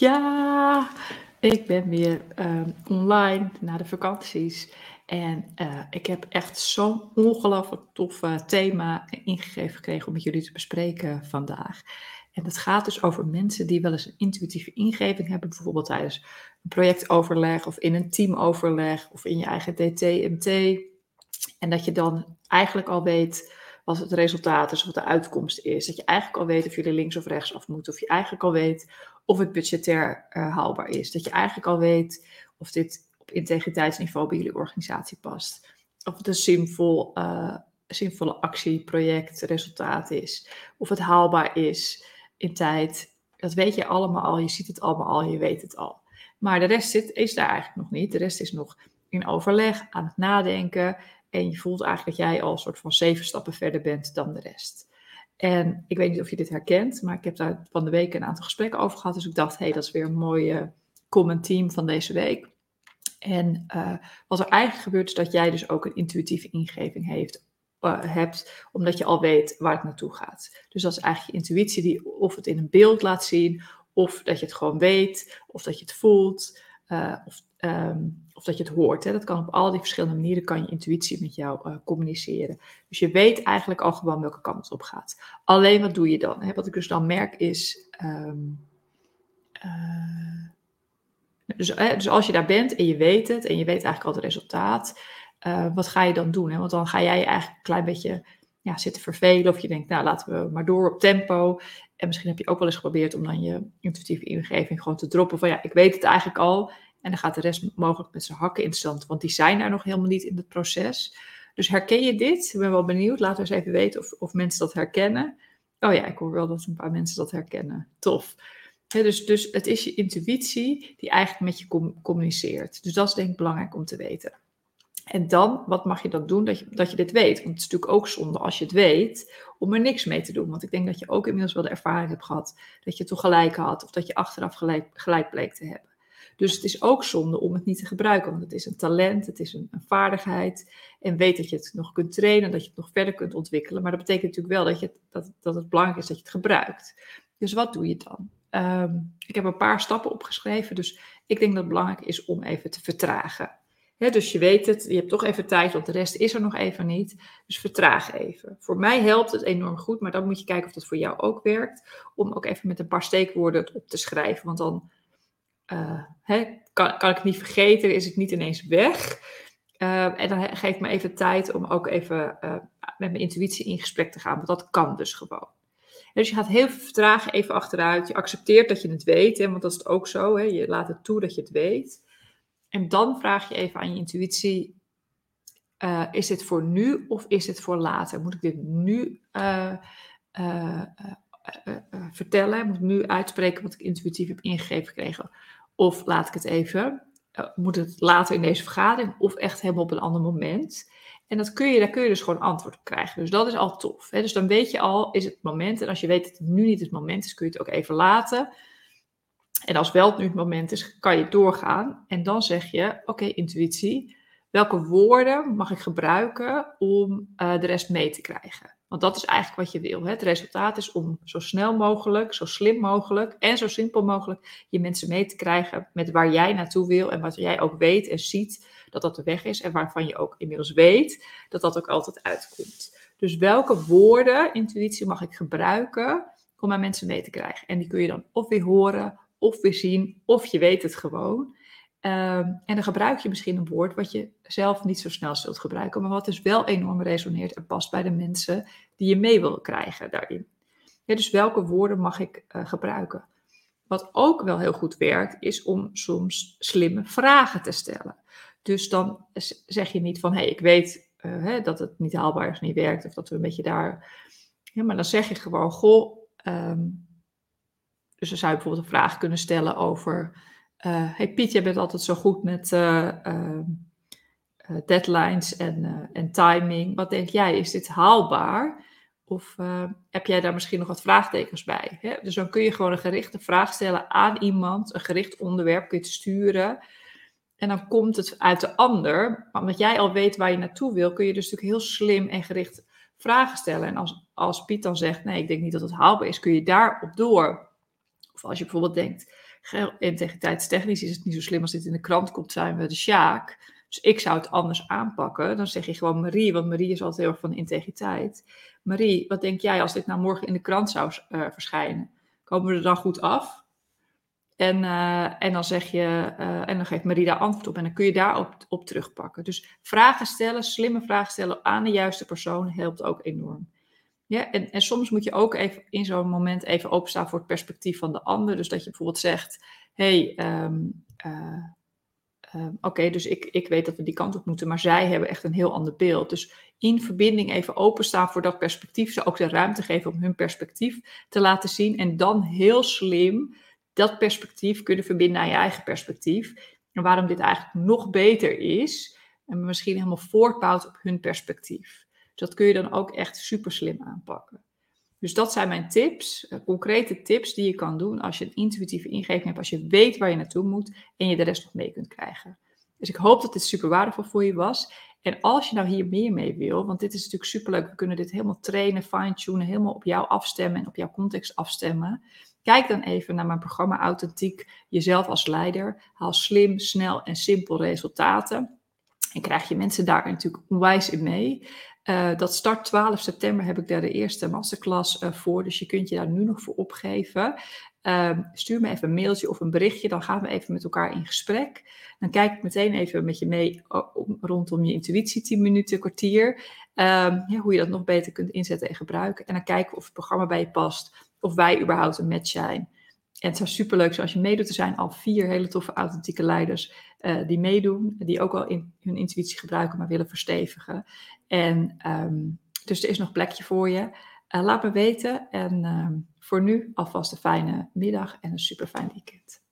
Ja, ik ben weer ehm, online na de vakanties. En eh, ik heb echt zo'n ongelooflijk tof eh, thema ingegeven gekregen om met jullie te bespreken vandaag. En het gaat dus over mensen die wel eens een intuïtieve ingeving hebben, bijvoorbeeld tijdens een projectoverleg of in een teamoverleg of in je eigen DT-MT. En dat je dan eigenlijk al weet wat het resultaat is wat de uitkomst is. Dat je eigenlijk al weet of er links of rechts af moet. Of je eigenlijk al weet of het budgetair uh, haalbaar is. Dat je eigenlijk al weet of dit op integriteitsniveau bij jullie organisatie past. Of het een zinvol, uh, zinvolle actie, project, resultaat is. Of het haalbaar is in tijd. Dat weet je allemaal al. Je ziet het allemaal al. Je weet het al. Maar de rest zit, is daar eigenlijk nog niet. De rest is nog in overleg, aan het nadenken. En je voelt eigenlijk dat jij al een soort van zeven stappen verder bent dan de rest. En ik weet niet of je dit herkent, maar ik heb daar van de week een aantal gesprekken over gehad. Dus ik dacht, hé, hey, dat is weer een mooie common team van deze week. En uh, wat er eigenlijk gebeurt is dat jij dus ook een intuïtieve ingeving heeft, uh, hebt, omdat je al weet waar het naartoe gaat. Dus dat is eigenlijk je intuïtie die of het in een beeld laat zien, of dat je het gewoon weet, of dat je het voelt, uh, of um, of dat je het hoort. Hè. Dat kan op al die verschillende manieren, kan je intuïtie met jou uh, communiceren. Dus je weet eigenlijk al gewoon welke kant het op gaat. Alleen wat doe je dan? Hè? Wat ik dus dan merk is. Um, uh, dus, dus als je daar bent en je weet het en je weet eigenlijk al het resultaat, wat ga je dan doen? Hè? Want dan ga jij eigenlijk een klein beetje ja, zitten vervelen. Of je denkt, nou laten we maar door op tempo. En misschien heb je ook wel eens geprobeerd om dan je intuïtieve ingeving gewoon te droppen. Van ja, ik weet het eigenlijk al. En dan gaat de rest mogelijk met zijn hakken in stand, want die zijn daar nog helemaal niet in het proces. Dus herken je dit? Ik ben wel benieuwd. Laat eens even weten of, of mensen dat herkennen. Oh ja, ik hoor wel dat een paar mensen dat herkennen. Tof. dus, dus het is je intuïtie die eigenlijk met je communiceert. Dus dat is denk ik belangrijk om te weten. En dan, wat mag je dan doen dat je, dat je dit weet? Want het is natuurlijk ook zonde als je het weet, om er niks mee te doen. Want ik denk dat je ook inmiddels wel de ervaring hebt gehad dat je toch gelijk had, of dat je achteraf gelijk, bleek te hebben. Dus het is ook zonde om het niet te gebruiken, want het is een talent, het is een, vaardigheid. En weet dat je het nog kunt trainen, dat je het nog verder kunt ontwikkelen. Maar dat betekent natuurlijk wel dat, je dat, dat het belangrijk is dat je het gebruikt. Dus wat doe je dan? Um, ik heb een paar stappen opgeschreven, dus ik denk dat het belangrijk is om even te vertragen. Dus je weet het, je hebt toch even tijd, want de rest is er nog even niet. Dus vertraag even. Voor mij helpt het enorm goed, maar dan moet je kijken of dat voor jou ook werkt. Om ook even met een paar steekwoorden op te schrijven, want dan hè, kan, kan ik het niet vergeten, is het niet ineens weg. Uh, en dan geeft me even tijd om ook even uh, met mijn intuïtie in gesprek te gaan, want dat kan dus gewoon. dus je gaat heel vertragen, even achteruit. Je accepteert dat je het weet, hè, want dat is het ook zo. Je laat het toe dat je het weet. En dan vraag je even aan je intuïtie: uh, is dit voor nu of is dit voor later? Moet ik dit nu vertellen? Moet ik nu uitspreken wat ik intuïtief heb ingegeven gekregen? Of laat ik het even, moet het later in deze vergadering of echt helemaal op een ander moment. En dat kun je, daar kun je dus gewoon antwoord op krijgen. Dus dat is al tof. Hè? Dus dan weet je al, is het moment. En als je weet dat het nu niet het moment is, kun je het ook even laten. En als wel nu het moment is, kan je doorgaan. En dan zeg je, oké, intuïtie, welke woorden mag ik gebruiken om uh, de rest mee te krijgen? Want dat is eigenlijk wat je wil. Het resultaat is om zo snel mogelijk, zo slim mogelijk en zo simpel mogelijk je mensen mee te krijgen met waar jij naartoe wil en wat jij ook weet en ziet dat dat de weg is en waarvan je ook inmiddels weet dat dat ook altijd uitkomt. Dus welke woorden, intuïtie, mag ik gebruiken om mijn mensen mee te krijgen? En die kun je dan of weer horen, of weer zien, of je weet het gewoon. Um, en dan gebruik je misschien een woord wat je zelf niet zo snel zult gebruiken, maar wat dus wel enorm resoneert en past bij de mensen die je mee wil krijgen daarin. Ja, dus welke woorden mag ik uh, gebruiken? Wat ook wel heel goed werkt, is om soms slimme vragen te stellen. Dus dan zeg je niet van, hé, hey, ik weet uh, hè, dat het niet haalbaar is, niet werkt, of dat we een beetje daar... Ja, maar dan zeg je gewoon, goh, um, dus dan zou je bijvoorbeeld een vraag kunnen stellen over uh, hey Piet, jij bent altijd zo goed met uh, deadlines en, en timing. Wat denk jij, is dit haalbaar? Of heb jij daar misschien nog wat vraagtekens bij? Hè? Dus dan kun je gewoon een gerichte vraag stellen aan iemand, een gericht onderwerp kun je het sturen. En dan komt het uit de ander. Maar omdat jij al weet waar je naartoe wil, kun je dus natuurlijk heel slim en gericht vragen stellen. En als, als Piet dan zegt, nee, ik denk niet dat het haalbaar is, kun je daarop door. Als je bijvoorbeeld denkt, integriteitstechnisch is het niet zo slim als dit in de krant komt, zijn we de Sjaak. Dus ik zou het anders aanpakken. Dan zeg je gewoon Marie, want Marie is altijd heel erg van integriteit. Marie, wat denk jij als dit nou morgen in de krant zou uh, verschijnen? Komen we er dan goed af? En, uh, en dan zeg je, uh, en dan geeft Marie daar antwoord op en dan kun je daarop op terugpakken. Dus vragen stellen, slimme vragen stellen aan de juiste persoon helpt ook enorm. Ja, en, en soms moet je ook even in zo'n moment even openstaan voor het perspectief van de ander. Dus dat je bijvoorbeeld zegt, hé, hey, um, Ehm, oké, dus ik, ik weet dat we die kant op moeten, maar zij hebben echt een heel ander beeld. Dus in verbinding even openstaan voor dat perspectief, ze ook de ruimte geven om hun perspectief te laten zien en dan heel slim dat perspectief kunnen verbinden aan je eigen perspectief. En waarom dit eigenlijk nog beter is en misschien helemaal voortbouwt op hun perspectief. Dat kun je dan ook echt super slim aanpakken. Dus dat zijn mijn tips, eh, concrete tips die je kan doen als je een intuïtieve ingeving hebt, als je weet waar je naartoe moet en je de rest nog mee kunt krijgen. Dus ik hoop dat dit super waardevol voor je was. En als je nou hier meer mee wil, want dit is natuurlijk superleuk, we kunnen dit helemaal trainen, fine-tunen, helemaal op jou afstemmen en op jouw context afstemmen. Kijk dan even naar mijn programma Authentiek, jezelf als leider. Haal slim, snel en simpel resultaten. En krijg je mensen daar natuurlijk onwijs in mee. Uh, dat start 12 september heb ik daar de eerste masterclass uh, voor. Dus je kunt je daar nu nog voor opgeven. Uh, stuur me even een mailtje of een berichtje. Dan gaan we even met elkaar in gesprek. Dan kijk ik meteen even met je mee rondom je intuïtie, 10 minuten, kwartier. Ehm, hoe je dat nog beter kunt inzetten en gebruiken. En dan kijken of het programma bij je past. Of wij überhaupt een match zijn. En het zou superleuk zijn als je meedoet. Er zijn al vier hele toffe authentieke leiders uh, die meedoen. Die ook al in hun intuïtie gebruiken, maar willen verstevigen. En um, dus er is nog plekje voor je. Uh, laat me weten. En um, voor nu alvast een fijne middag en een super fijn weekend.